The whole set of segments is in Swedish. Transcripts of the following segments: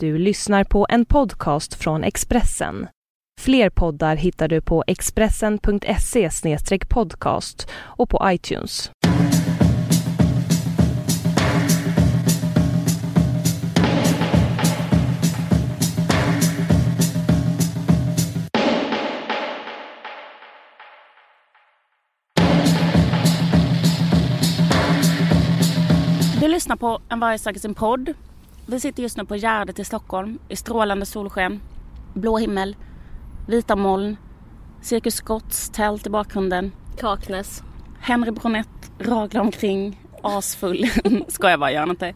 Du lyssnar på en podcast från Expressen. Fler poddar hittar du på expressen.se podcast och på iTunes. Du lyssnar på En varje sak i sin podd. Vi sitter just nu på Gärdet i Stockholm i strålande solsken, blå himmel, vita moln, Cirkus Scotts tält i bakgrunden. Kaknäs. Henry Bronett raglar omkring, asfull. Ska jag bara, gör inte.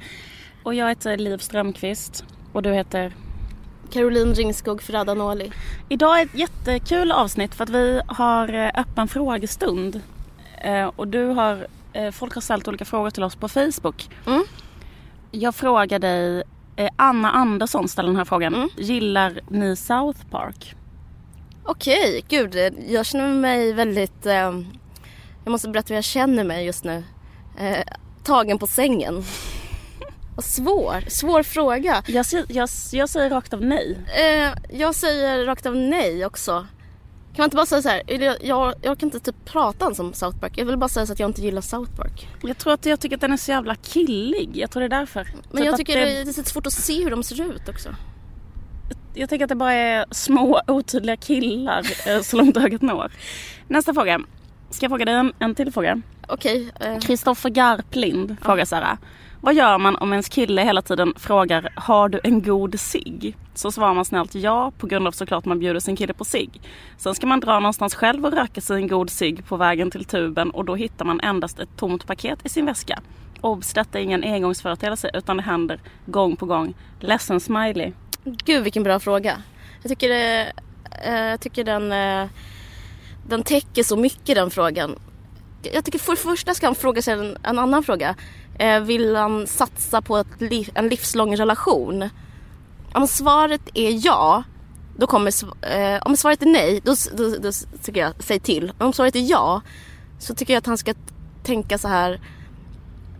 Och jag heter Liv Strömqvist och du heter? Caroline Ringskog Ferrada Idag är ett jättekul avsnitt för att vi har eh, öppen frågestund. Eh, och du har, eh, folk har ställt olika frågor till oss på Facebook. Mm. Jag frågar dig, Anna Andersson ställer den här frågan. Mm. Gillar ni South Park? Okej, gud. Jag känner mig väldigt... Eh, jag måste berätta hur jag känner mig just nu. Eh, tagen på sängen. Vad svår, svår fråga. Jag, jag, jag säger rakt av nej. Eh, jag säger rakt av nej också. Kan man inte bara säga så här, jag, jag, jag kan inte typ prata ens om South Park. Jag vill bara säga så att jag inte gillar South Park. Jag tror att jag tycker att den är så jävla killig. Jag tror det är därför. Men typ jag tycker det... det är lite svårt att se hur de ser ut också. Jag tänker att det bara är små otydliga killar eh, så långt ögat når. Nästa fråga. Ska jag fråga dig en, en till fråga? Okej. Okay, Kristoffer uh... Garplind ja. frågar så här. Vad gör man om ens kille hela tiden frågar Har du en god sig? Så svarar man snällt ja på grund av såklart man bjuder sin kille på sig. Sen ska man dra någonstans själv och röka sig en god sig på vägen till tuben och då hittar man endast ett tomt paket i sin väska. Obs! Detta är ingen engångsföreteelse utan det händer gång på gång. Ledsen smiley. Gud vilken bra fråga. Jag tycker, det, eh, jag tycker den, eh, den täcker så mycket den frågan. Jag tycker för det första ska han fråga sig en, en annan fråga. Eh, vill han satsa på liv, en livslång relation? Om svaret är ja, då kommer, eh, om svaret är nej, då, då, då tycker jag, säg till. Om svaret är ja, så tycker jag att han ska tänka så här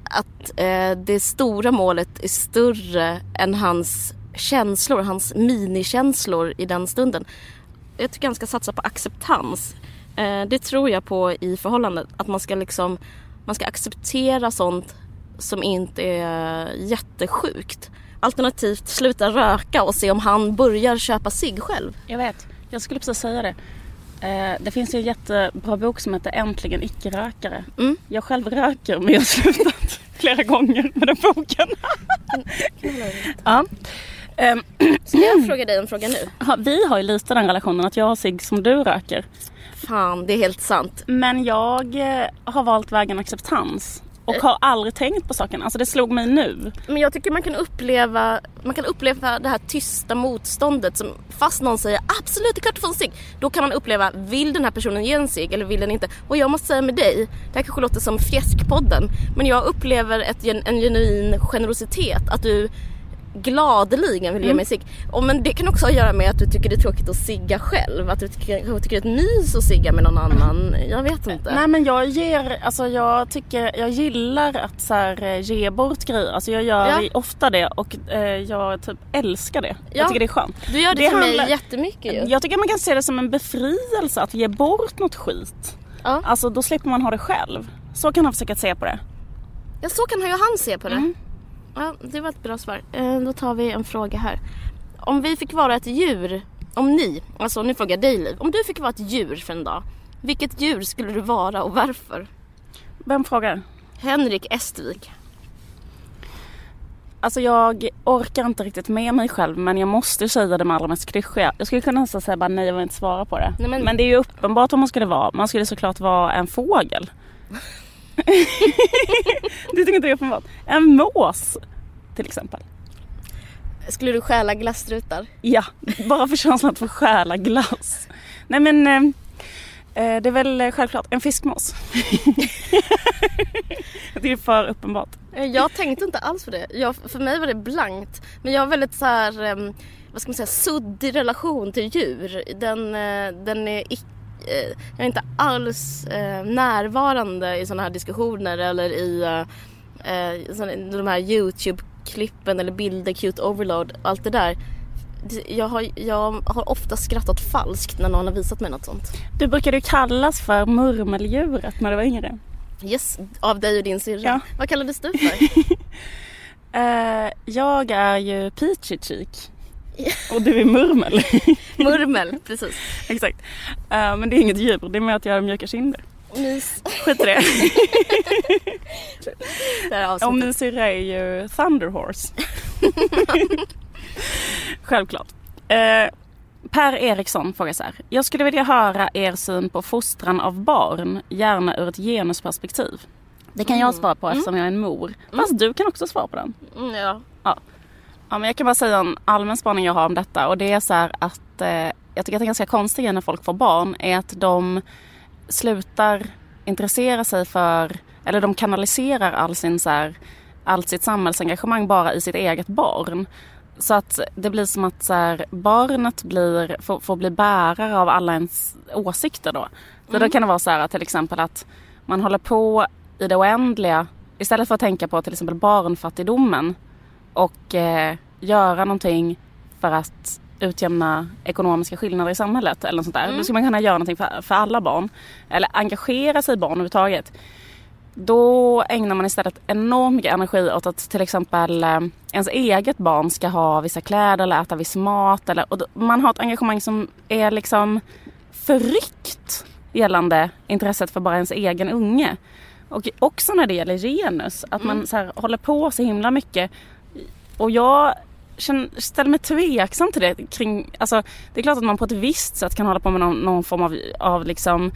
att eh, det stora målet är större än hans känslor, hans minikänslor i den stunden. Jag tycker han ska satsa på acceptans. Eh, det tror jag på i förhållandet. Att man ska liksom man ska acceptera sånt som inte är jättesjukt. Alternativt sluta röka och se om han börjar köpa sig själv. Jag vet, jag skulle precis säga det. Eh, det finns ju en jättebra bok som heter Äntligen icke-rökare. Mm. Jag själv röker men jag har slutat flera gånger med den boken. ja. Um, Ska jag fråga dig en fråga nu? Ja, vi har ju lite den relationen att jag har sig som du röker. Fan, det är helt sant. Men jag eh, har valt vägen acceptans. Och har aldrig tänkt på saken. Alltså det slog mig nu. Men jag tycker man kan uppleva, man kan uppleva det här tysta motståndet som fast någon säger absolut det är klart du får en cigg. Då kan man uppleva, vill den här personen ge en cigg eller vill den inte? Och jag måste säga med dig, det här kanske låter som Fjäskpodden, men jag upplever ett, en genuin generositet. Att du gladeligen vill ge mm. mig cigg. Och men det kan också ha att göra med att du tycker det är tråkigt att sigga själv. Att du tycker, tycker det är ett mys att sigga med någon annan. Jag vet inte. Nej men jag ger, alltså jag tycker, jag gillar att så här, eh, ge bort grejer. Alltså jag gör ja. ofta det och eh, jag typ älskar det. Ja. Jag tycker det är skönt. Du gör det, det handlar, mig jättemycket ju. Jag tycker man kan se det som en befrielse att ge bort något skit. Ja. Alltså då slipper man ha det själv. Så kan han försöka se på det. Ja så kan ju han se på det. Mm. Ja, det var ett bra svar. Eh, då tar vi en fråga här. Om vi fick vara ett djur, om ni, alltså nu frågar jag dig Liv. Om du fick vara ett djur för en dag, vilket djur skulle du vara och varför? Vem frågar? Henrik Estvik. Alltså jag orkar inte riktigt med mig själv men jag måste säga det med allra mest klyschiga. Jag skulle kunna nästan säga bara nej jag vill inte svara på det. Nej, men... men det är ju uppenbart vad man skulle vara. Man skulle såklart vara en fågel. du tycker inte det är uppenbart? En mås till exempel. Skulle du stjäla glasstrutar? Ja, bara för känslan att få stjäla glass. Nej men eh, eh det är väl självklart en fiskmås. det är för uppenbart. Jag tänkte inte alls på det. Jag, för mig var det blankt. Men jag har väldigt så här, eh, vad ska man säga, suddig relation till djur. Den, eh, den är icke Eh, jag är inte alls eh, närvarande i sådana här diskussioner eller i eh, de här Youtube klippen eller bilder, cute overload, allt det där. Jag har, jag har ofta skrattat falskt när någon har visat mig något sånt. Du brukade ju kallas för murmeldjuret när du var yngre. Yes, av dig och din syrra. Ja. Vad kallades du för? Eh, jag är ju peachy cheek. Och du är murmel. Murmel, precis. Exakt. Eh, men det är inget djur, det är mer att jag har mjuka kinder. Mys. Skit i det. Det Och min syrra är ju Thunder Horse. Självklart. Eh, per Eriksson frågar så här. Jag skulle vilja höra er syn på fostran av barn, gärna ur ett genusperspektiv. Det kan jag svara på eftersom jag är en mor. Fast du kan också svara på den. Mm, ja. Ja, men jag kan bara säga en allmän spaning jag har om detta och det är så här att eh, jag tycker att det är ganska konstigt när folk får barn är att de slutar intressera sig för, eller de kanaliserar all sin så här, allt sitt samhällsengagemang bara i sitt eget barn. Så att det blir som att så här, barnet blir, får, får bli bärare av alla ens åsikter då. Så då kan det vara så här till exempel att man håller på i det oändliga istället för att tänka på till exempel barnfattigdomen och eh, göra någonting för att utjämna ekonomiska skillnader i samhället eller något sånt där. Då ska man kunna göra någonting för, för alla barn. Eller engagera sig i barn överhuvudtaget. Då ägnar man istället enormt mycket energi åt att till exempel eh, ens eget barn ska ha vissa kläder eller äta viss mat. Eller, och då, man har ett engagemang som är liksom förryckt gällande intresset för bara ens egen unge. Och också när det gäller genus, att man så här, håller på så himla mycket. Och jag känner, ställer mig tveksam till det kring, alltså det är klart att man på ett visst sätt kan hålla på med någon, någon form av, av liksom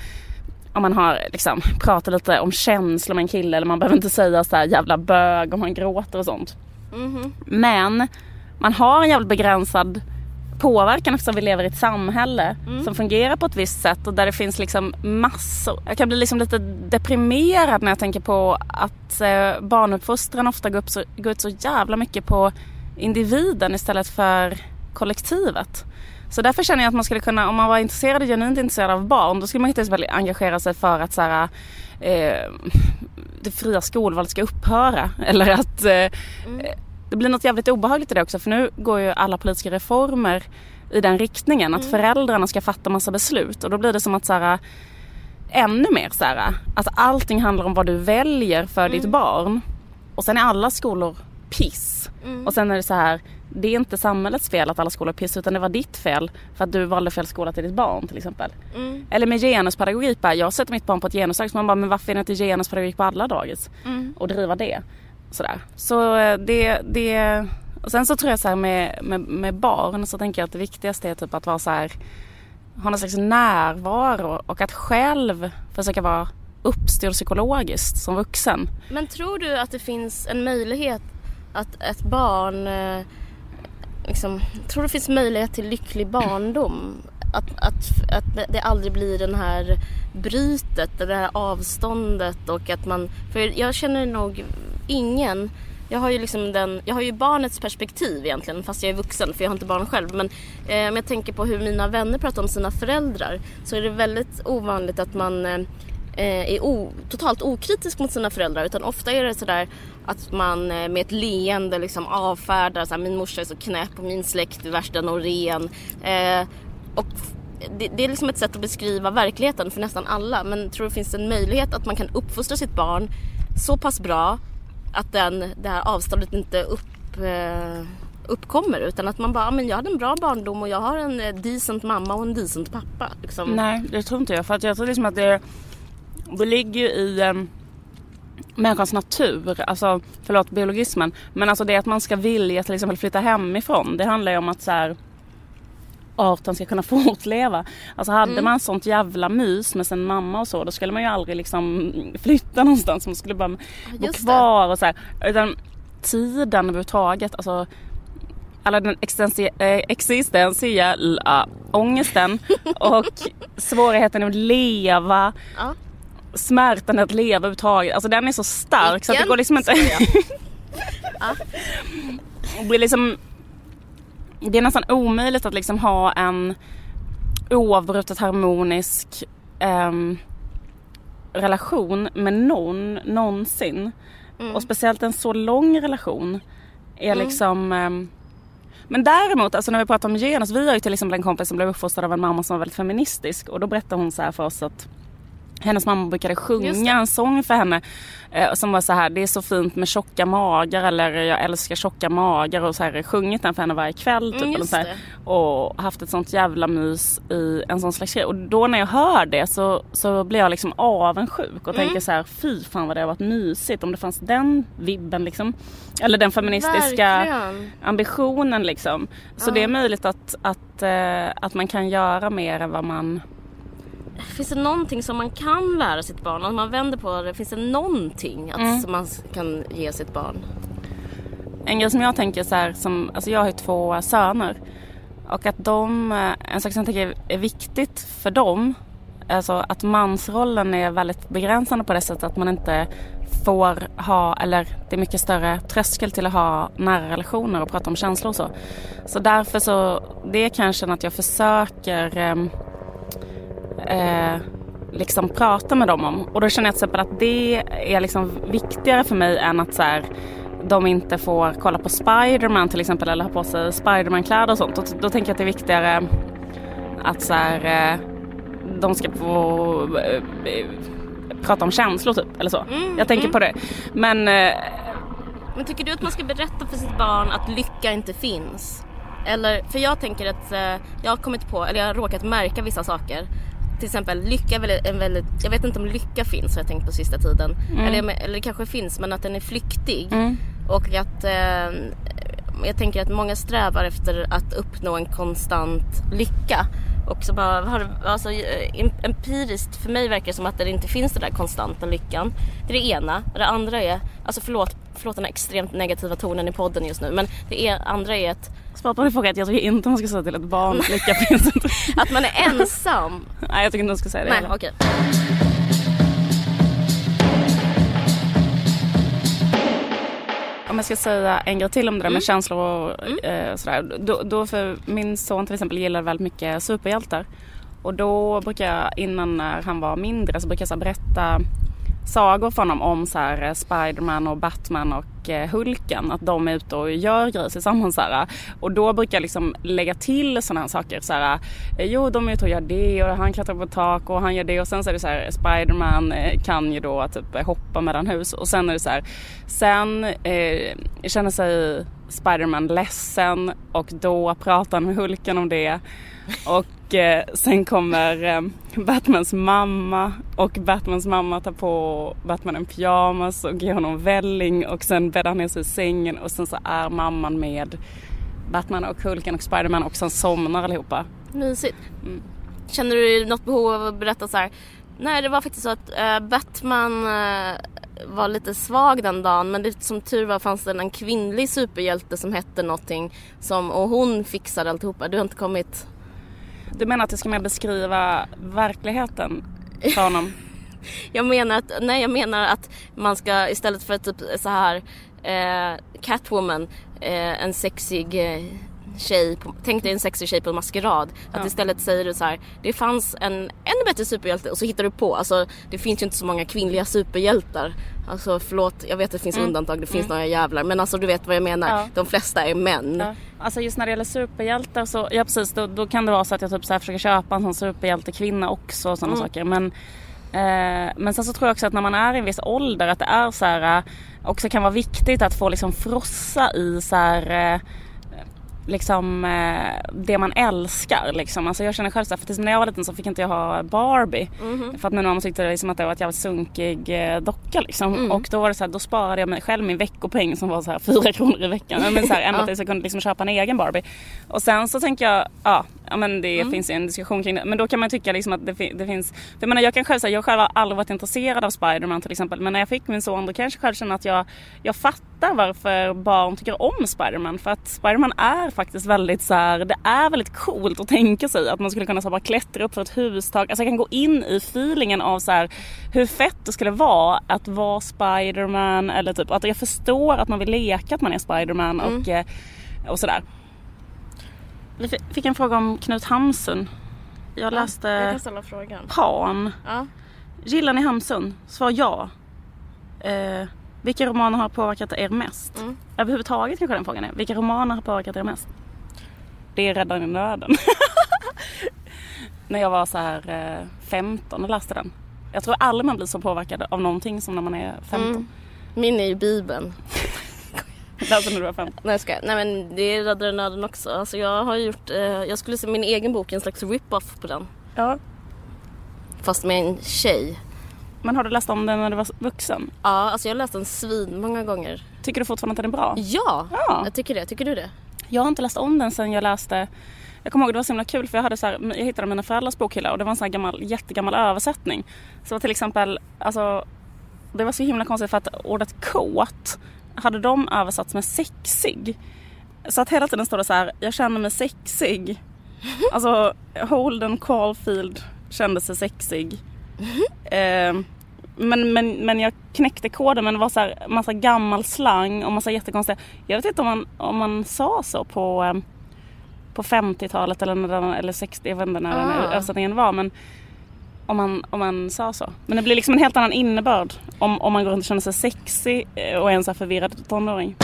om man har liksom pratat lite om känslor med en kille eller man behöver inte säga så här jävla bög om man gråter och sånt. Mhm. Men man har en jävligt begränsad påverkan eftersom vi lever i ett samhälle som fungerar på ett visst sätt och där det finns liksom massor. Jag kan bli liksom lite deprimerad när jag tänker på att eh, barnuppfostran ofta går, upp så, går ut så jävla mycket på individen istället för kollektivet. Så därför känner jag att man skulle kunna, om man var intresserad, genuint intresserad av barn, då skulle man exempel engagera sig för att så här, eh, det fria skolvalet ska upphöra. Eller att eh, det blir något jävligt obehagligt i det också för nu går ju alla politiska reformer i den riktningen att föräldrarna ska fatta massa beslut och då blir det som att så här, ännu mer så här, att allting handlar om vad du väljer för ditt barn och sen är alla skolor piss och sen är det så här det är inte samhällets fel att alla skolor är piss utan det var ditt fel för att du valde fel skola till ditt barn till exempel. Mm. Eller med genuspedagogik bara, jag sätter mitt barn på ett genusdagis man bara men varför är det inte genuspedagogik på alla dagis? Mm. Och driva det. Sådär. Så eh, det, det och sen så tror jag så här med, med, med barn så tänker jag att det viktigaste är typ att vara så här ha någon slags närvaro och att själv försöka vara uppstyrd psykologiskt som vuxen. Men tror du att det finns en möjlighet att ett barn eh, liksom, tror du det finns möjlighet till lycklig barndom? Att, att, att det aldrig blir den här brytet, det här avståndet och att man, för jag känner nog ingen jag har ju liksom den, jag har ju barnets perspektiv egentligen fast jag är vuxen för jag har inte barn själv. Men eh, om jag tänker på hur mina vänner pratar om sina föräldrar så är det väldigt ovanligt att man eh, eh är o, totalt okritisk mot sina föräldrar utan ofta är det sådär att man eh, med ett leende liksom avfärdar såhär, min morsa är så knäpp och min släkt är värsta Norén. Eh, och det, det är liksom ett sätt att beskriva verkligheten för nästan alla men tror du det finns en möjlighet att man kan uppfostra sitt barn så pass bra att den, det här avståndet inte upp, eh, uppkommer utan att man bara, men jag hade en bra barndom och jag har en eh, decent mamma och en decent pappa. Liksom. Nej, det tror inte jag. För att jag tror liksom att det, det ligger ju i um, människans natur. Alltså, förlåt biologismen. Men alltså det att man ska vilja till liksom exempel flytta hemifrån. Det handlar ju om att så här, arten ska kunna fortleva. Alltså hade man sånt jävla mys med sin mamma och så då skulle man ju aldrig liksom flytta någonstans. Man skulle bara bo just det. kvar och så här. Utan tiden överhuvudtaget. Alltså alla den eh, existentiella ångesten och svårigheten att leva, Ja. smärtan att leva överhuvudtaget. Alltså den är så stark så att det Vilken? går liksom inte... det blir liksom... Det är nästan omöjligt att liksom ha en oavbrutet harmonisk ehm, relation med någon någonsin. Och speciellt en så lång relation är liksom ehm, men däremot, alltså när vi pratar om genus, vi har ju till exempel en kompis som blev uppfostrad av en mamma som var väldigt feministisk. Och då berättade hon så här för oss att hennes mamma brukade sjunga en sång för henne eh, som var så här, det är så fint med tjocka magar eller jag älskar tjocka magar och så här sjungit den för henne varje kväll typ. Mm, eller så här, och haft ett sånt jävla mys i en sån slags grej. Och då när jag hör det så, så blir jag liksom avundsjuk och Mm. tänker så här, fy fan vad det har varit mysigt om det fanns den vibben liksom. Eller den feministiska Verkligen. ambitionen liksom. Så Ja. det är möjligt att, att, eh, att man kan göra mer än vad man Finns det någonting som man kan lära sitt barn? Om man vänder på det, finns det någonting att, Mm. som man kan ge sitt barn? En grej som jag tänker så här, som, alltså jag har ju två söner. Och att de, eh, en sak som jag tänker är viktigt för dem, alltså att mansrollen är väldigt begränsande på det sättet att man inte får ha, eller det är mycket större tröskel till att ha nära relationer och prata om känslor och så. Så därför så, det är kanske att jag försöker ehm, eh, liksom prata med dem om. Och då känner jag till exempel att det är liksom viktigare för mig än att så här, de inte får kolla på Spiderman till exempel eller ha på sig Spiderman-kläder och sånt. Då, då tänker jag att det är viktigare att så här, eh, de ska få eh, eh, prata om känslor typ eller så. Mm, jag tänker mm. på det. Men eh, Men tycker du att man ska berätta för sitt barn att lycka inte finns? Eller, för jag tänker att eh, jag har kommit på, eller jag har råkat märka vissa saker. Till exempel lycka är en väldigt, jag vet inte om lycka finns har jag tänkt på sista tiden. Eller, eller det kanske finns men att den är flyktig. mm, Och att eh, jag tänker att många strävar efter att uppnå en konstant lycka. Och så bara, har, alltså, eh, empiriskt för mig verkar det som att det inte finns den där konstanta lyckan. Det är det ena. Det andra är, alltså förlåt, förlåt den här extremt negativa tonen i podden just nu. Men det är, andra är att, svar på din fråga jag tycker inte man ska säga till ett barn lycka finns inte. att man är ensam. Nej jag tycker inte man ska säga det Nej, okej. Om jag ska säga en grej till om det där med känslor och eh, sådär. Då, då för min son till exempel gillar väldigt mycket superhjältar. Och då brukar jag innan när han var mindre så brukar jag så berätta sagor för honom om så här, eh, Spiderman och Batman och eh, Hulken. Att de är ute och gör grejer tillsammans. Så här. Och då brukar jag liksom lägga till sådana här saker. Så här, eh, jo, de är ute och gör det och han klättrar på tak och han gör det. Och sen så är det så här, Spiderman kan ju då typ hoppa mellan hus. Och sen är det så här, sen eh, känner sig Spiderman ledsen och då pratar han med Hulken om det. Och eh, sen kommer eh, Batmans mamma och Batmans mamma tar på Batman en pyjamas och ger honom välling och sen bäddar han ner sig i sängen och sen så är mamman med Batman och Hulken och Spiderman och sen somnar allihopa. Mysigt. Mm. Känner du något behov av att berätta så här? Nej, det var faktiskt så att eh, Batman eh, var lite svag den dagen men det, som tur var fanns det en kvinnlig superhjälte som hette någonting som, och hon fixade alltihopa. Du har inte kommit... Du menar att jag ska mer beskriva verkligheten för honom? Jag menar att, nej jag menar att man ska istället för typ så här eh, Catwoman, eh, en sexig eh, tjej, på, tänk dig en sexig tjej på en maskerad. Att Ja. istället säger du så här, det fanns en ännu bättre superhjälte och så hittar du på, alltså det finns ju inte så många kvinnliga superhjältar. Alltså förlåt, jag vet att det finns undantag, det finns några jävlar men alltså du vet vad jag menar. Ja. De flesta är män. Ja. Alltså just när det gäller superhjältar så, ja precis, då, då kan det vara så att jag typ så här försöker köpa en sån superhjältekvinna också och sådana Mm. saker. Men, eh, men sen så tror jag också att när man är i en viss ålder att det är så här, eh, också kan vara viktigt att få liksom frossa i så här eh, liksom eh, det man älskar liksom. Alltså jag känner själv så här, för tills när jag var liten så fick inte jag ha Barbie. Mhm. För att min mamma tyckte liksom att det var ett jävligt sunkig eh, docka liksom. Mm. Och då var det så här, då sparade jag mig själv min veckopeng som var så här 4 kronor i veckan. Men så här, ända Ja. tills jag kunde liksom köpa en egen Barbie. Och sen så tänker jag, ja, ja men det Mm. finns ju en diskussion kring det. Men då kan man tycka liksom att det, fi- det finns, för jag menar jag kan själv säga, jag själv har aldrig varit intresserad av Spiderman till exempel. Men när jag fick min son då kanske jag själv känner att jag, jag fattar varför barn tycker om Spiderman. För att Spiderman är faktiskt väldigt så här, det är väldigt coolt att tänka sig att man skulle kunna så bara klättra upp för ett hustak. Alltså jag kan gå in i feelingen av så här, hur fett det skulle vara att vara Spiderman eller typ att jag förstår att man vill leka att man är Spiderman och, eh, och sådär. Vi fi- fick en fråga om Knut Hamsun. Jag läste Jag ställa frågan. Pan. Ja. Gillar ni Hamsun? Svar ja. Eh, Vilka romaner har påverkat er mest? Mm. Överhuvudtaget kanske den frågan är. Vilka romaner har påverkat er mest? Det är Räddaren i nöden. när jag var så här eh, 15 och läste den. Jag tror aldrig man blir så påverkad av någonting som när man är 15. Mm. Min är ju Bibeln. Läste när du var 15. Nej jag skojar. Nej men det är Räddare nöden också. Alltså jag har gjort, eh, jag skulle se min egen bok, en slags rip-off på den. Ja. Fast med en tjej. Men har du läst om den när du var vuxen? Ja, alltså jag har läst den svin många gånger. Tycker du fortfarande att den är bra? Ja, Ja. jag tycker det. Tycker du det? Jag har inte läst om den sen jag läste jag kommer ihåg det var så himla kul för jag, hade så här, jag hittade mina föräldrars bokhylla och det var en sån här gammal, jättegammal översättning. Så till exempel, alltså det var så himla konstigt för att ordet kåt hade de översatts med sexig. Så att hela tiden står det så här, jag känner mig sexig. Alltså Holden Caulfield kände sig sexig. Eh, men, men, men jag knäckte koden men det var så här massa gammal slang och massa jättekonstiga. Jag vet inte om man, om man sa så på, eh, på 50-talet eller, när den- eller 60, jag vet inte när den Ah. översättningen var. Men om man, om man sa så. Men det blir liksom en helt annan innebörd om, om man går runt och känner sig sexig och är en så förvirrad tonåring.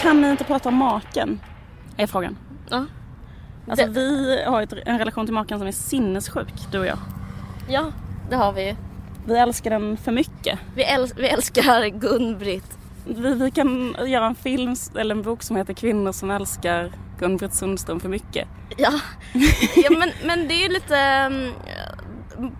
Kan ni inte prata om maken? Är frågan. Ja. Alltså Det- vi har ett, en relation till maken som är sinnessjuk, du och jag. Ja, det har vi ju. Vi älskar den för mycket. Vi, äls- vi älskar Gun-Britt. Vi, vi kan göra en film eller en bok som heter Kvinnor som älskar Gun-Britt Sundström för mycket. Ja, ja men, men det är lite... mm,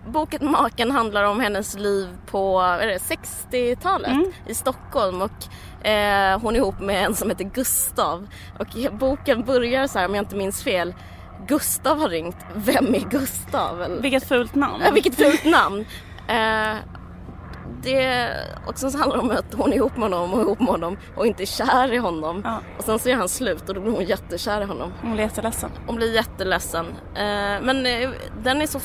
boken Maken handlar om hennes liv på vad är det, 60-talet Mm. i Stockholm och eh, hon är ihop med en som heter Gustav. Och boken börjar så här om jag inte minns fel. Gustav har ringt. Vem är Gustav? Vilket fult namn. Ja, vilket fult namn. Eh, det, och sen så handlar det om att hon är ihop med honom och ihop med honom och inte är kär i honom. Ja. Och sen så är han slut och då blir hon jättekär i honom. Hon blir jätteledsen. Hon blir jätteledsen. Eh, men eh, den är så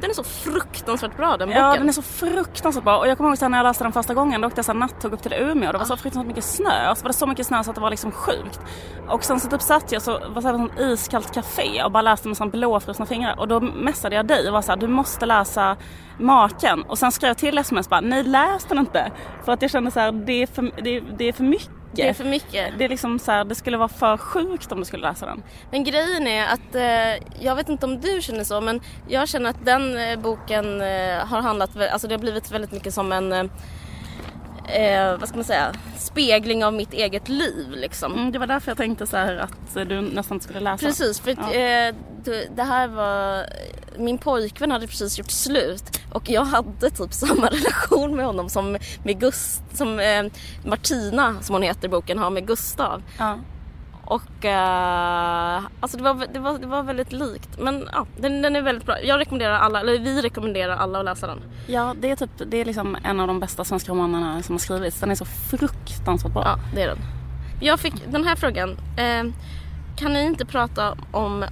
den är så fruktansvärt bra den boken. Ja den är så fruktansvärt bra och jag kommer ihåg när jag läste den första gången då åkte jag nattåg upp till Umeå och det var så fruktansvärt mycket snö och så var det så mycket snö så att det var liksom sjukt. Och sen så typ satt jag så var på ett iskallt café och bara läste med sån blåfrusna fingrar och då messade jag dig och var så här, du måste läsa Maken och sen skrev jag till sms bara nej läs den inte för att jag kände så här det är för, det, det är för mycket. Det är för mycket. Det är liksom så här, det skulle vara för sjukt om du skulle läsa den. Men grejen är att, eh, jag vet inte om du känner så, men jag känner att den eh, boken eh, har handlat, alltså det har blivit väldigt mycket som en, eh, eh, vad ska man säga, spegling av mitt eget liv liksom. Mm, det var därför jag tänkte så här att du nästan skulle läsa. Precis, för Ja. eh, det, det här var... Min pojkvän hade precis gjort slut och jag hade typ samma relation med honom som med Gust, som eh, Martina, som hon heter i boken, har med Gustav. Ja. Och eh, alltså det var, det, var, det var väldigt likt. Men ja, den, den är väldigt bra. Jag rekommenderar alla, eller vi rekommenderar alla att läsa den. Ja, det är, typ, det är liksom en av de bästa svenska romanerna som har skrivits. Den är så fruktansvärt bra. Ja, det är den. Jag fick den här frågan. Eh, kan ni inte prata om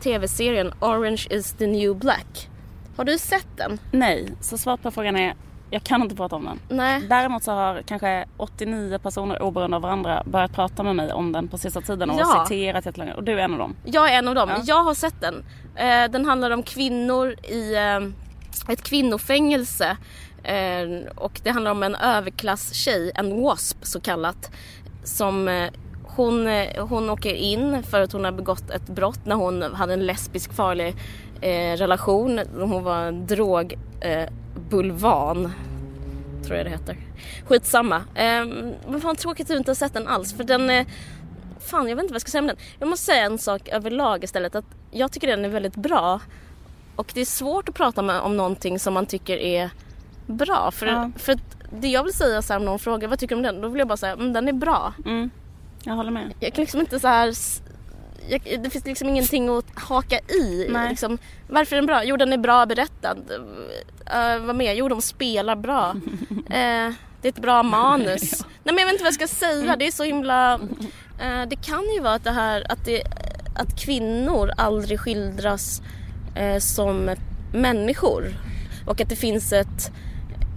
tv-serien Orange is the new black? Har du sett den? Nej, så svaret på frågan är jag kan inte prata om den. Nej. Däremot så har kanske 89 personer oberoende av varandra börjat prata med mig om den på sista tiden och Ja. citerat jättelänge. Och du är en av dem. Jag är en av dem. Ja. Jag har sett den. Eh, den handlar om kvinnor i eh, ett kvinnofängelse. Eh, och det handlar om en överklasstjej, en WASP så kallat. Som hon, hon åker in för att hon har begått ett brott när hon hade en lesbisk farlig relation. Hon var drog bulvan tror jag det heter. Skitsamma. Eh, men fan tråkigt att du inte har sett den alls för den eh, Fan jag vet inte vad jag ska säga om den. Jag måste säga en sak överlag istället att jag tycker den är väldigt bra. Och det är svårt att prata med, om någonting som man tycker är bra. För, Ja. för det jag vill säga så här, om någon frågar vad tycker du om den? Då vill jag bara säga mm, den är bra. Mm. Jag håller med. Jag kan liksom inte så här jag, det finns liksom ingenting att haka i. Liksom, varför är den bra? Jo den är bra berättad. Uh, vad mer? Jo de spelar bra. Eh, det är ett bra manus. Nej men jag vet inte vad jag ska säga. Det är så himla... eh, det kan ju vara att det här att, det, att kvinnor aldrig skildras som människor. Och att det finns ett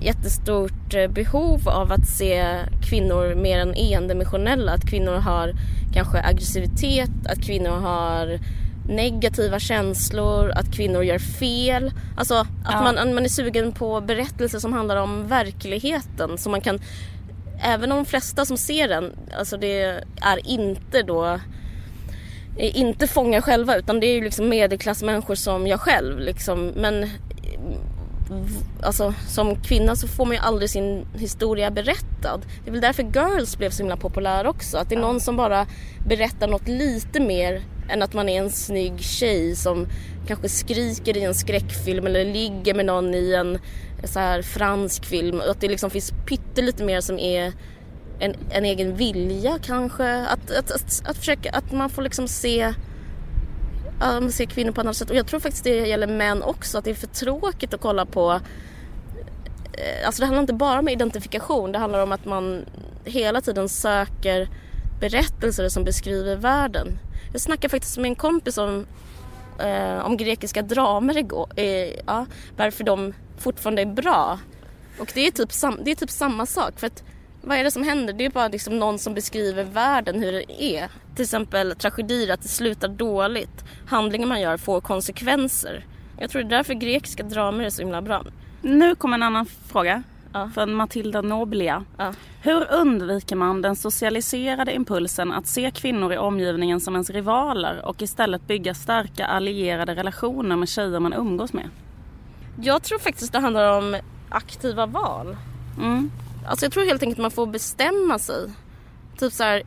jättestort eh, behov av att se kvinnor mer än endimensionella. Att kvinnor har kanske aggressivitet, att kvinnor har negativa känslor, att kvinnor gör fel. Alltså att Ja. man, man är sugen på berättelser som handlar om verkligheten. Så man kan, även om de flesta som ser den, alltså det är inte då är inte fångar själva utan det är ju liksom medelklassmänniskor som jag själv liksom. Men alltså, som kvinna så får man ju aldrig sin historia berättad. Det är väl därför Girls blev så himla populär också. Att det är någon som bara berättar något lite mer än att man är en snygg tjej som kanske skriker i en skräckfilm eller ligger med någon i en så här fransk film. Att det liksom finns pyttelite mer som är en, en egen vilja kanske. Att, att, att, att försöka, att man får liksom se man ser kvinnor på ett annat sätt. Och jag tror faktiskt det gäller män också. Att det är för tråkigt att kolla på. Eh, alltså det handlar inte bara om identifikation. Det handlar om att man hela tiden söker berättelser som beskriver världen. Jag snackade faktiskt med en kompis om, eh, om grekiska dramer igår. Eh, ja, varför de fortfarande är bra. Och det är, typ sam, det är typ samma sak. För att vad är det som händer? Det är bara liksom någon som beskriver världen hur det är. Till exempel tragedier, att det slutar dåligt. Handlingar man gör får konsekvenser. Jag tror det är därför grekiska dramer är så himla bra. Nu kommer en annan fråga. Ja. Från Matilda Noblia. Ja. Hur undviker man den socialiserade impulsen att se kvinnor i omgivningen som ens rivaler och istället bygga starka allierade relationer med tjejer man umgås med? Jag tror faktiskt det handlar om aktiva val. Mm. Alltså jag tror helt enkelt man får bestämma sig. Typ så här,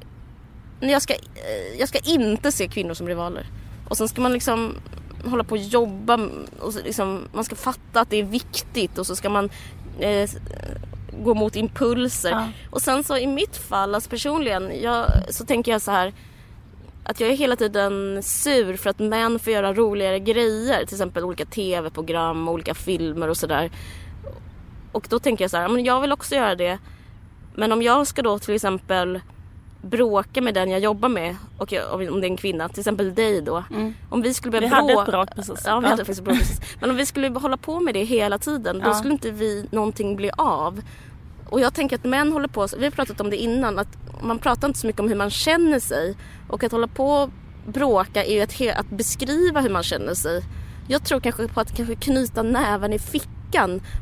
jag ska, eh, jag ska inte se kvinnor som rivaler. Och sen ska man liksom hålla på och jobba och liksom, man ska fatta att det är viktigt och så ska man eh, gå mot impulser. Ja. Och sen så i mitt fall, alltså personligen, jag, så tänker jag så här att jag är hela tiden sur för att män får göra roligare grejer. Till exempel olika tv-program, olika filmer och sådär. Och då tänker jag så här, men jag vill också göra det. Men om jag ska då till exempel bråka med den jag jobbar med, och jag, om det är en kvinna, till exempel dig då. Mm. Om vi skulle börja Vi hade ett bråk precis. Ja, vi hade faktiskt ett bråk precis. Men om vi skulle hålla på med det hela tiden, då Ja. skulle inte vi någonting bli av. Och jag tänker att män håller på, vi har pratat om det innan, att man pratar inte så mycket om hur man känner sig. Och att hålla på och bråka är ju att, att beskriva hur man känner sig. Jag tror kanske på att kanske knyta näven i fickan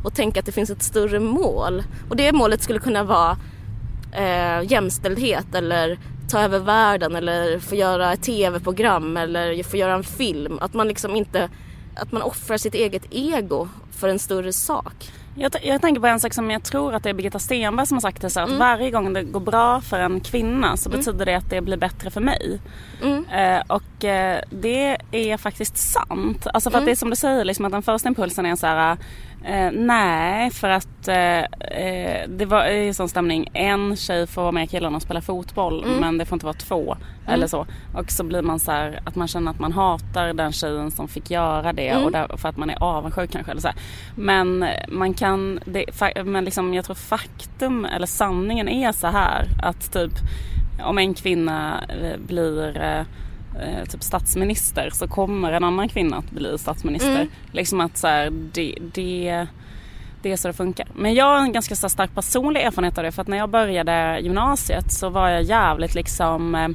och tänka att det finns ett större mål. Och det målet skulle kunna vara eh, jämställdhet eller ta över världen eller få göra ett tv-program eller få göra en film. Att man liksom inte, att man offrar sitt eget ego för en större sak. Jag, jag tänker på en sak som jag tror att det är Birgitta Stenberg som har sagt det så att Mm. varje gång det går bra för en kvinna så betyder det att det blir bättre för mig. Mm. Eh, och eh, det är faktiskt sant. Alltså för att Mm. det är som du säger, liksom att den första impulsen är så här. Eh, nej, för att eh, eh, det var i sån stämning. En tjej får vara med killarna och spela fotboll Mm. men det får inte vara två. Eller så. Och så blir man så här att man känner att man hatar den tjejen som fick göra det Mm. och där, för att man är avundsjuk kanske. Eller så här. Men eh, man kan, det, men liksom, jag tror faktum eller sanningen är så här att typ om en kvinna eh, blir eh, typ statsminister så kommer en annan kvinna att bli statsminister. Mm. Liksom att så här, det, det, det är så det funkar. Men jag har en ganska så stark personlig erfarenhet av det för att när jag började gymnasiet så var jag jävligt liksom eh,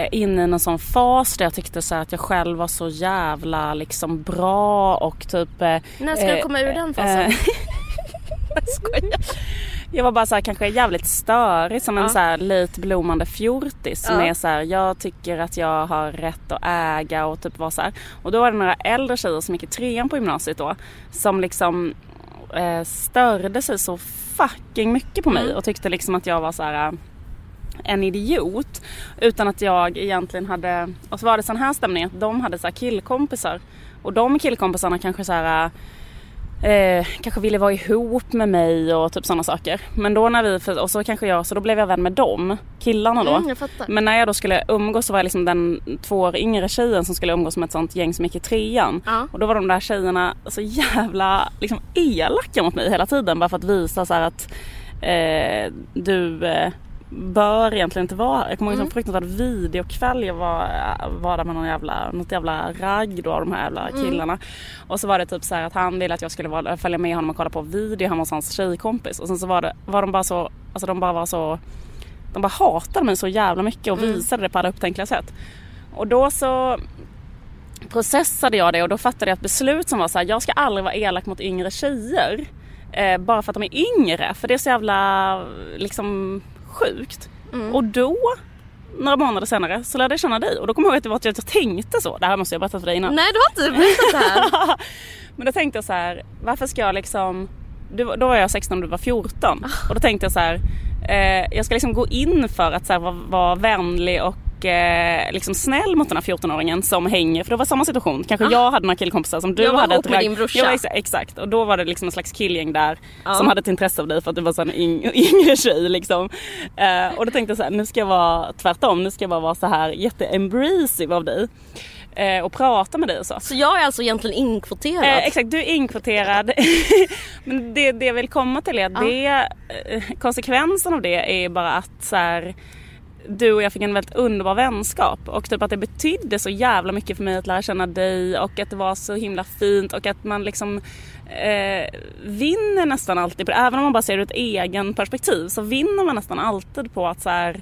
eh, inne i någon sån fas där jag tyckte så att jag själv var så jävla liksom bra och typ eh, När ska du Eh, komma ur den fasen? eh, jag skojar. Jag var bara så här, kanske jävligt störig som en Ja. så här lite blommande fjortis som Ja. är så här, jag tycker att jag har rätt att äga och typ vara så här. Och då var det några äldre tjejer som gick i trean på gymnasiet då som liksom eh, störde sig så fucking mycket på mig Mm. och tyckte liksom att jag var så här en idiot utan att jag egentligen hade och så var det sån här stämning att de hade så här killkompisar och de killkompisarna kanske så här Eh, kanske ville vara ihop med mig och typ sådana saker. Men då när vi, och så kanske jag, så då blev jag vän med dem, killarna då. Mm. Men när jag då skulle umgås så var jag liksom den två år yngre tjejen som skulle umgås med ett sånt gäng som gick i trean. Ja. Och då var de där tjejerna så jävla liksom elaka mot mig hela tiden bara för att visa så att eh, du eh, bör egentligen inte vara här. Jag kommer ihåg en Mm. sån fruktansvärd videokväll jag var, var där med någon jävla, något jävla ragg då av de här jävla Mm. killarna. Och så var det typ så här att han ville att jag skulle vara, följa med honom och kolla på video hemma hos hans tjejkompis. Och sen så var, det, var de bara så, alltså de bara var så de bara hatade mig så jävla mycket och Mm. visade det på alla upptänkliga sätt. Och då så processade jag det och då fattade jag ett beslut som var så här, jag ska aldrig vara elak mot yngre tjejer. Eh, bara för att de är yngre, för det är så jävla liksom sjukt. Mm. Och då, några månader senare, så lärde jag känna dig och då kommer jag ihåg att det var att jag tänkte så. Det här måste jag berätta för dig innan. Nej du har inte berättat det här. Men då tänkte jag så här, varför ska jag liksom, då var jag 16 och du var 14. Och då tänkte jag så här, eh, jag ska liksom gå in för att så här, vara, vara vänlig och eh, liksom snäll mot den här 14-åringen som hänger, för det var samma situation. Kanske jag hade några killkompisar som du Jag var hade. ihop med rag- din brorsa. Jag var exa- exakt, och då var det liksom en slags killgäng där Ja. som hade ett intresse av dig för att du var en yng- yngre tjej liksom. Eh, och då tänkte jag så här, nu ska jag vara tvärtom, nu ska jag bara vara så här jätte-embracive av dig. Eh, och prata med dig och så. Så jag är alltså egentligen inkvoterad? Eh, exakt, du är inkvoterad. Men det, det jag vill komma till är att Ja. det, eh, konsekvensen av det är bara att så här, du och jag fick en väldigt underbar vänskap och typ att det betydde så jävla mycket för mig att lära känna dig och att det var så himla fint och att man liksom eh, vinner nästan alltid på det. Även om man bara ser det ur ett egen perspektiv så vinner man nästan alltid på att så här,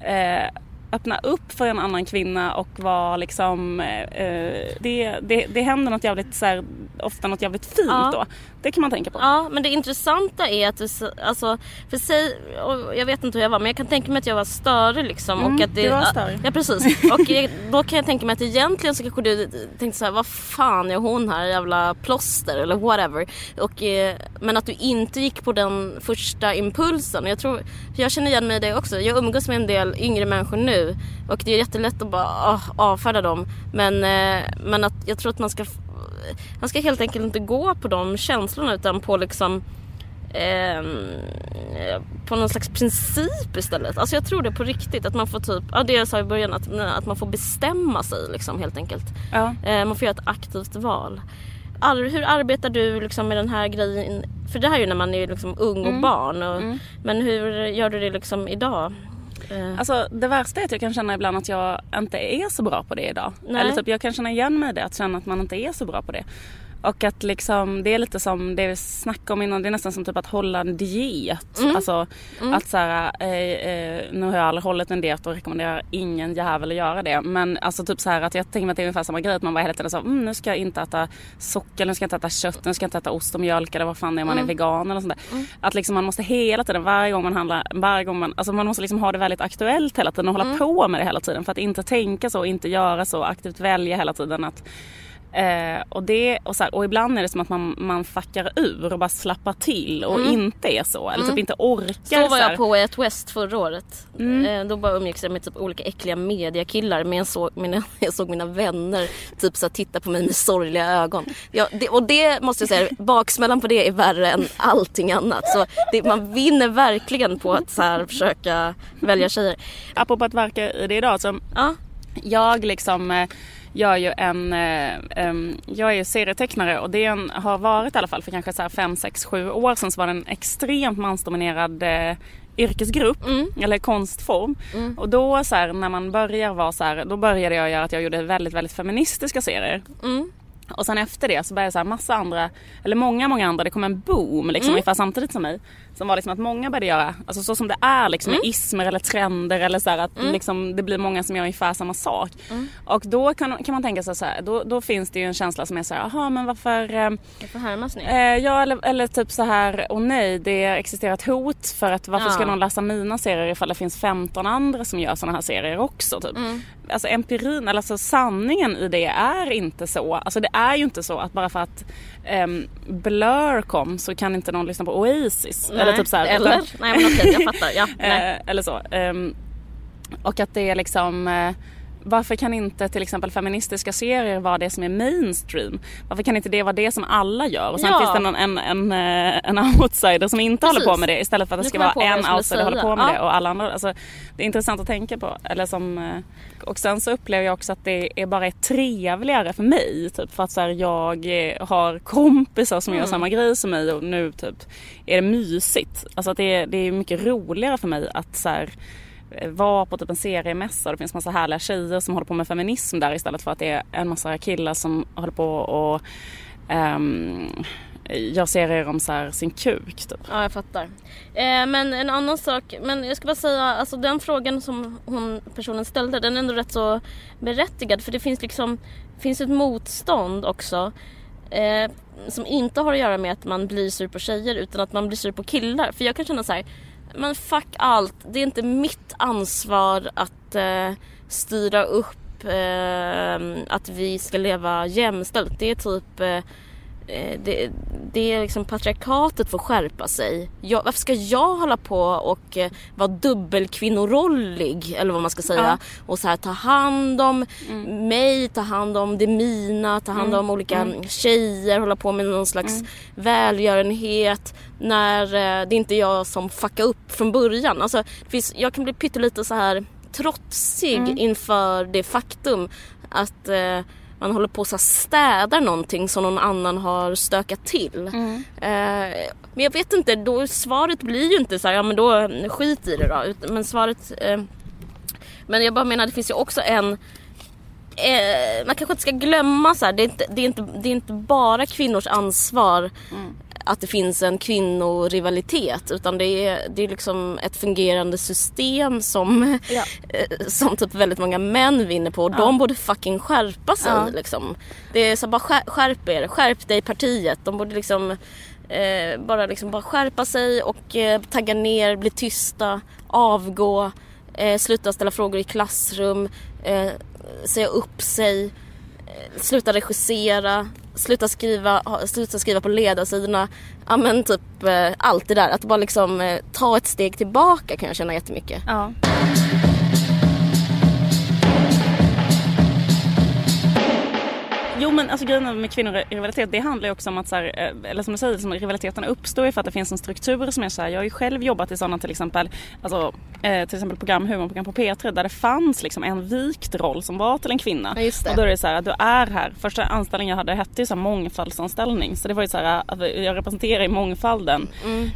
eh, öppna upp för en annan kvinna och vara liksom eh, eh, det, det, det händer något jävligt så här, ofta något jävligt fint Ja. då. Det kan man tänka på. Ja, men det intressanta är att du, alltså, för sig, och jag vet inte hur jag var, men jag kan tänka mig att jag var störig liksom. Mm, och att det, du var ja, störig. Ja, precis. Och jag, då kan jag tänka mig att egentligen så kanske du tänkte så här, vad fan är hon här, jävla plåster eller whatever. Och, eh, men att du inte gick på den första impulsen. Jag, tror, för jag känner igen mig i det också. Jag umgås med en del yngre människor nu och det är jättelätt att bara ah, avfärda dem. Men, eh, men att jag tror att man ska man ska helt enkelt inte gå på de känslorna utan på liksom ehm, på någon slags princip istället. Alltså jag tror det på riktigt att man får typ, ja det jag sa i början att, att man får bestämma sig liksom helt enkelt. Ja. Eh, man får göra ett aktivt val. Ar- hur arbetar du liksom med den här grejen? För det här är ju när man är liksom ung och Mm. barn. Och, Mm. Men hur gör du det liksom idag? Eh, Alltså det värsta är att jag kan känna ibland att jag inte är så bra på det idag. Nej. Eller typ jag kan känna igen mig i det, att känna att man inte är så bra på det. Och att liksom, det är lite som det vi snackade om innan, det är nästan som typ att hålla en diet. Mm. Alltså att så här, eh, eh, nu har jag aldrig hållit en diet och rekommenderar ingen jävel att göra det. Men alltså typ så här att jag tänker mig att det är ungefär samma grej, att man bara hela tiden så mm, nu ska jag inte äta socker, nu ska jag inte äta kött, nu ska jag inte äta ost och mjölk eller vad fan det är man Mm. är vegan eller sånt där. Att liksom man måste hela tiden, varje gång man handlar, varje gång man, alltså man måste liksom ha det väldigt aktuellt hela tiden och hålla på med det hela tiden för att inte tänka så, inte göra så, aktivt välja hela tiden att Eh, och, det, och, så här, och ibland är det som att man, man fuckar ur och bara slappar till och inte är så. Eller typ inte orkar. Så var jag på Way Out West förra året. Mm. Eh, Då bara umgicks jag med typ olika äckliga mediakillar men jag såg mina, jag såg mina vänner typ så här, titta på mig med sorgliga ögon. Ja, det, och det måste jag säga, baksmällan på det är värre än allting annat. Så det, man vinner verkligen på att så här, försöka välja tjejer. Apropå att verka i det idag. Så Ja, jag liksom eh, gör ju en, eh, jag är serietecknare och det är en, har varit i alla fall för kanske så här 5, 6, 7 år sedan så var det en extremt mansdominerad eh, yrkesgrupp eller konstform. Och då så här, när man börjar vara så här, då började jag göra att jag gjorde väldigt, väldigt feministiska serier. mm. Och sen efter det så började så här massa andra, eller många, många andra, det kom en boom liksom ungefär samtidigt som mig. Som var liksom att många började göra, alltså så som det är liksom med ismer eller trender eller så här att liksom det blir många som gör ungefär samma sak. Och då kan, kan man tänka sig så här, då, då finns det ju en känsla som är så här, jaha men varför eh, jag får härmas nu. Eh, ja eller, eller typ så här, åh nej det existerar ett hot för att varför ska Ja. någon läsa mina serier ifall det finns 15 andra som gör såna här serier också typ. Alltså empirin, eller alltså sanningen i det är inte så. Alltså det är ju inte så att bara för att um, Blur kom så kan inte någon lyssna på Oasis. Eller typ så här, Eller? utan- Nej men okej, jag fattar. Ja, nej. Eh, eller så. Ehm, och att det är liksom eh, varför kan inte till exempel feministiska serier vara det som är mainstream? Varför kan inte det vara det som alla gör? Och sen Ja. finns det en, en, en, eh, en outsider som inte Precis. håller på med det istället för att det ska vara en outsider håller säga. på med Ja. det och alla andra. Alltså, det är intressant att tänka på. Eller som, eh, och sen så upplever jag också att det är bara är trevligare för mig. Typ, för att så här, jag eh, har kompisar som gör Mm. samma grej som mig och nu typ är det mysigt. Alltså att det är, det är mycket roligare för mig att så här, vara på typ en seriemässa och det finns massa härliga tjejer som håller på med feminism där istället för att det är en massa killar som håller på och ehm, gör serier om så här, sin kuk typ. Ja, jag fattar. Eh, men en annan sak, men jag ska bara säga, alltså den frågan som hon, personen ställde, den är ändå rätt så berättigad för det finns liksom, finns ett motstånd också eh, som inte har att göra med att man blir sur på tjejer utan att man blir sur på killar. För jag kan känna så här, men fuck allt, det är inte mitt ansvar att eh, styra upp eh, att vi ska leva jämställt. Det är typ eh, det, det är liksom patriarkatet får skärpa sig. Jag, varför ska jag hålla på och eh, vara dubbelkvinnorollig eller vad man ska säga Ja. och så här ta hand om mig, ta hand om det mina, ta hand om olika tjejer, hålla på med någon slags välgörenhet när eh, det inte är jag som fuckar upp från början. Alltså, finns, jag kan bli pyttelite så här trotsig inför det faktum att eh, man håller på att städa någonting som någon annan har stökat till. Eh, men jag vet inte, då, svaret blir ju inte så här, ja men då skit i det då. Men svaret... Eh, men jag bara menar, det finns ju också en... Eh, man kanske inte ska glömma så här, det är inte, det är inte, det är inte bara kvinnors ansvar att det finns en kvinnorivalitet utan det är, det är liksom ett fungerande system som, Ja. eh, som typ väldigt många män vinner på och de borde fucking skärpa sig Ja. liksom. Det är så bara skär, skärp er, skärp dig partiet. De borde liksom eh, bara liksom bara skärpa sig och eh, tagga ner, bli tysta, avgå, eh, sluta ställa frågor i klassrum, eh, säga upp sig, Eh, sluta regissera, sluta skriva, sluta skriva på ledarsidorna. Ja men typ eh, allt det där. Att bara liksom eh, ta ett steg tillbaka kan jag känna jättemycket. Ja. Jo men alltså grejen med kvinnorivalitet det handlar ju också om att så här, eh, eller som du säger, som rivaliteten uppstår ju för att det finns en struktur som är så här, jag har ju själv jobbat i sådana till exempel, alltså eh, till exempel program, humorprogram på P3 där det fanns liksom en vikt roll som var till en kvinna. Ja, just det. Och då är det så här att du är här, första anställningen jag hade hette ju så här mångfaldsanställning så det var ju så här att jag representerar i mångfalden.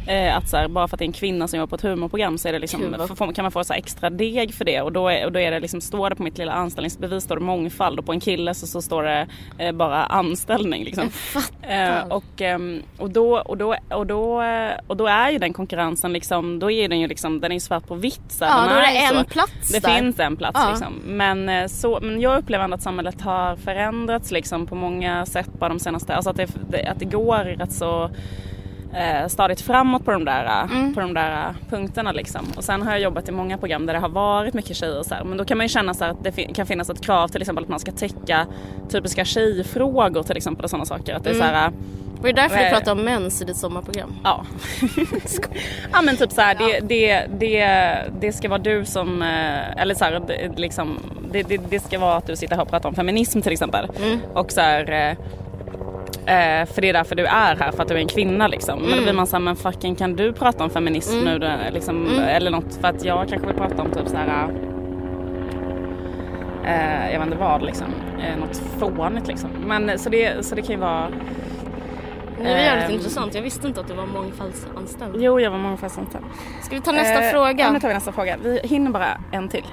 Eh, att så här, bara för att det är en kvinna som jobbar på ett humorprogram så är det liksom, kan man få så extra deg för det och då är, och då är det liksom, står det på mitt lilla anställningsbevis står det mångfald och på en kille så, så står det eh, bara anställning liksom. Eh, och, ehm, och, då, och, då, och, då, eh, och då är ju den konkurrensen liksom, då är den ju liksom, den är svart på vitt. Så Ja, då är det en så. plats Det där. finns en plats Ja. liksom. Men, eh, så, men jag upplever ändå att samhället har förändrats liksom på många sätt bara de senaste, alltså att det, att det går rätt så eh, stadigt framåt på de, där, Mm. på de där punkterna liksom. Och sen har jag jobbat i många program där det har varit mycket tjejer och så här. Men då kan man ju känna så att det fin- kan finnas ett krav till exempel att man ska täcka typiska tjejfrågor till exempel och sådana saker. Att det är Mm. så här, Var det därför du Eh. pratade om mens i ditt sommarprogram? Ja. ja men typ så här, det, det, det, det ska vara du som, eh, eller så här, det, liksom, det, det, det ska vara att du sitter här och pratar om feminism till exempel. Och så här, eh, för det är därför du är här, för att du är en kvinna liksom. Men då blir man såhär, men fucking kan du prata om feminism nu då, liksom, eller något? För att jag kanske vill prata om typ så här. Eh, jag vet inte vad liksom, eh, något fånigt liksom. Men så det, så det kan ju vara Det var jävligt Ehm. intressant. Jag visste inte att du var mångfaldsanställd. Jo, jag var mångfaldsanställd. Ska vi ta nästa Eh, fråga? Ja, nu tar vi nästa fråga. Vi hinner bara en till.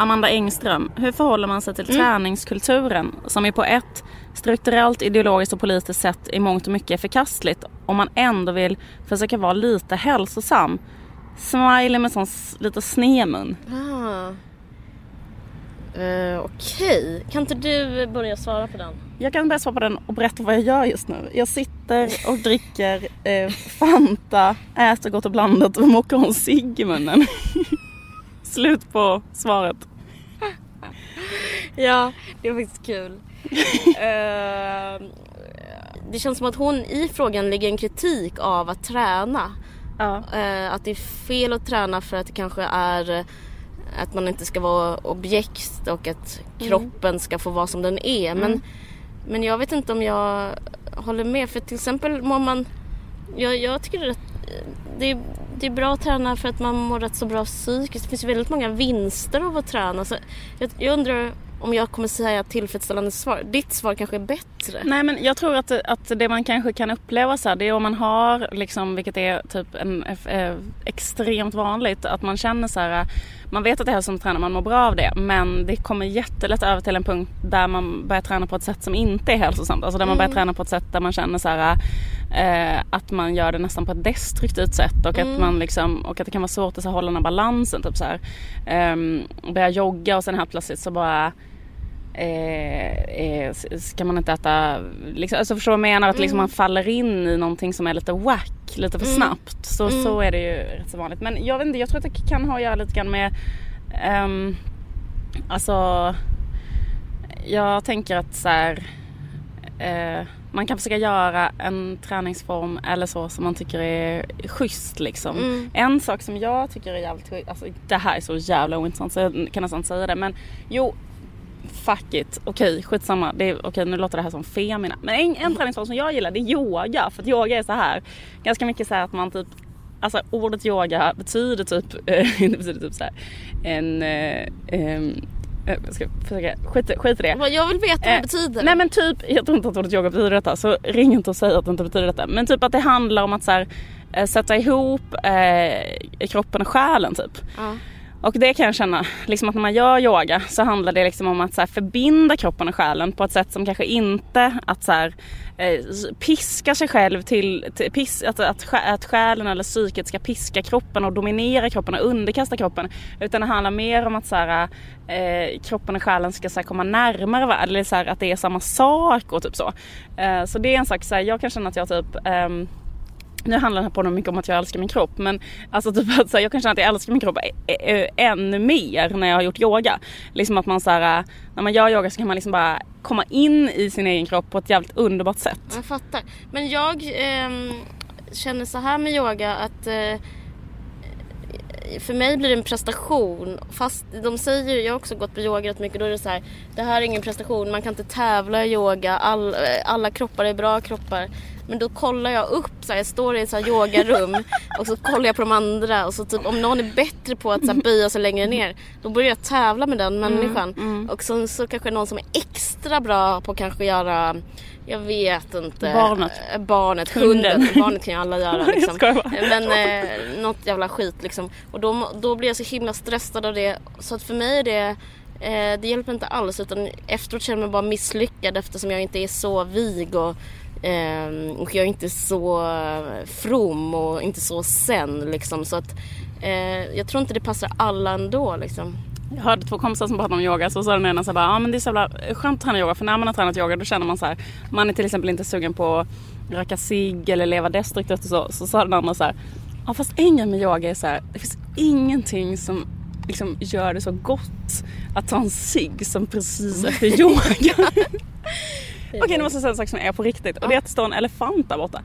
Amanda Engström, hur förhåller man sig till träningskulturen som är på ett strukturellt, ideologiskt och politiskt sätt i mångt och mycket förkastligt om man ändå vill försöka vara lite hälsosam? Smiley med sån lite snemun. Ah. Eh, Okej, kan inte du börja svara på den? Jag kan börja svara på den och berätta vad jag gör just nu. Jag sitter och dricker eh, Fanta, äter gott och blandat och mockar en cigg i munnen. Slut på svaret. Ja, det är faktiskt kul. Eh, det känns som att hon i frågan lägger en kritik av att träna. Ja. Eh, att det är fel att träna för att det kanske är eh, att man inte ska vara objekt och att kroppen ska få vara som den är. Men, men jag vet inte om jag håller med. För till exempel mår man... Jag, jag tycker det är, rätt, det, är, det är bra att träna för att man mår rätt så bra psykiskt. Det finns ju väldigt många vinster av att träna. Så jag, jag undrar om jag kommer säga tillfredsställande svar. Ditt svar kanske är bättre. Nej men jag tror att, det, att det man kanske kan uppleva så här, det är om man har liksom, vilket är typ en, äh, extremt vanligt, att man känner så här man vet att det är som tränar, man mår bra av det. Men det kommer jättelätt över till en punkt där man börjar träna på ett sätt som inte är hälsosamt. Alltså där man börjar mm. träna på ett sätt där man känner så här, eh, att man gör det nästan på ett destruktivt sätt och mm. att man liksom, och att det kan vara svårt att så, hålla den här balansen. Typ så här. Eh, börja jogga och sen helt plötsligt så bara Eh, eh, ska man inte äta, liksom, alltså förstår vad jag menar? Att liksom mm. man faller in i någonting som är lite wack lite för mm. snabbt. Så, mm. så är det ju rätt så vanligt. Men jag vet inte, jag tror att det kan ha att göra lite grann med um, Alltså Jag tänker att så här, eh, man kan försöka göra en träningsform eller så som man tycker är schysst liksom. Mm. En sak som jag tycker är jävligt schysst, alltså det här är så jävla ointressant så jag kan nästan säga det men jo fuck it, okej okay, skitsamma. Det är, okay, nu låter det här som femina. Men en, en träningsform som jag gillar det är yoga. För att yoga är så här ganska mycket så att man typ Alltså ordet yoga betyder typ, inte betyder typ så här, en äh, jag ska försöka, skit, skit i det. Jag vill veta vad det betyder. Nej men typ, jag tror inte att ordet yoga betyder detta så ring inte och säg att det inte betyder detta. Men typ att det handlar om att så här, sätta ihop kroppen och själen typ. Ja. Och det kan jag känna, liksom att när man gör yoga så handlar det liksom om att så förbinda kroppen och själen på ett sätt som kanske inte att så här, eh, piska sig själv till, till pis, att, att, att själen eller psyket ska piska kroppen och dominera kroppen och underkasta kroppen. Utan det handlar mer om att så här, eh, kroppen och själen ska så här, komma närmare varandra, eller så här, att det är samma sak och typ så. Eh, så det är en sak, så här, jag kan känna att jag typ ehm, nu handlar den här podden mycket om att jag älskar min kropp men alltså typ att så här, jag kan känna att jag älskar min kropp ännu mer när jag har gjort yoga. Liksom att man så här, äh, när man gör yoga så kan man liksom bara komma in i sin egen kropp på ett jävligt underbart sätt. Jag fattar. Men jag eh, känner så här med yoga att eh, för mig blir det en prestation. Fast de säger, jag har också gått på yoga rätt mycket, då är det så här, det här är ingen prestation, man kan inte tävla i yoga, all, eh, alla kroppar är bra kroppar. Men då kollar jag upp, så här, jag står i ett så här yogarum och så kollar jag på de andra och så typ om någon är bättre på att så här, böja sig längre ner då börjar jag tävla med den mm, människan. Mm, mm. Och så, så kanske någon som är extra bra på att kanske göra jag vet inte. Barnet. Barnet, hunden. Barnet kan ju alla göra liksom. Men eh, något jävla skit liksom. Och då, då blir jag så himla stressad av det. Så att för mig är det eh, det hjälper inte alls utan efteråt känner jag mig bara misslyckad eftersom jag inte är så vig och Eh, och jag är inte så from och inte så sen liksom. Så att eh, jag tror inte det passar alla ändå liksom. Jag hörde två kompisar som pratade om yoga så sa den ena så bara, ja ah, men det är så jävla skönt att träna yoga för när man har tränat yoga då känner man så här, man är till exempel inte sugen på att röka cigg eller leva destruktivt och så. Så sa den andra så här, ja fast en grej med yoga är så här, det finns ingenting som liksom gör det så gott att ta en cigg som precis efter yoga. Okej okay, nu måste jag säga en sak som är på riktigt och det är att det står en elefant där borta.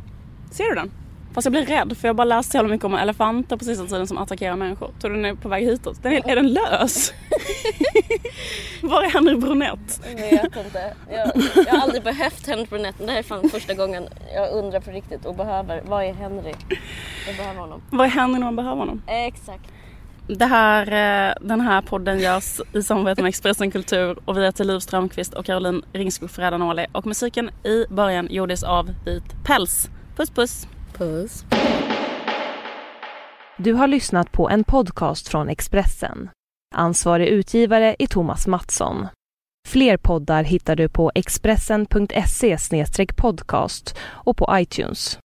Ser du den? Fast jag blir rädd för jag har bara läst så jävla mycket om elefanter på sista tiden som attackerar människor. Tror du den är på väg hitåt? Den är, är den lös? Var är Henry Brunett? Jag vet inte. Jag, jag har aldrig behövt Henry Brunett men det här är fan första gången jag undrar på riktigt och behöver. Vad är Henry? Jag behöver honom. Vad är Henry när man behöver honom? Exakt. Det här, eh, den här podden görs i samarbete med Expressen Kultur och vi heter Liv Strömqvist och Caroline Ringskog Fredanoli och musiken i början gjordes av Vit Päls. Puss puss! Puss! Du har lyssnat på en podcast från Expressen. Ansvarig utgivare är Thomas Mattsson. Fler poddar hittar du på expressen.se podcast och på iTunes.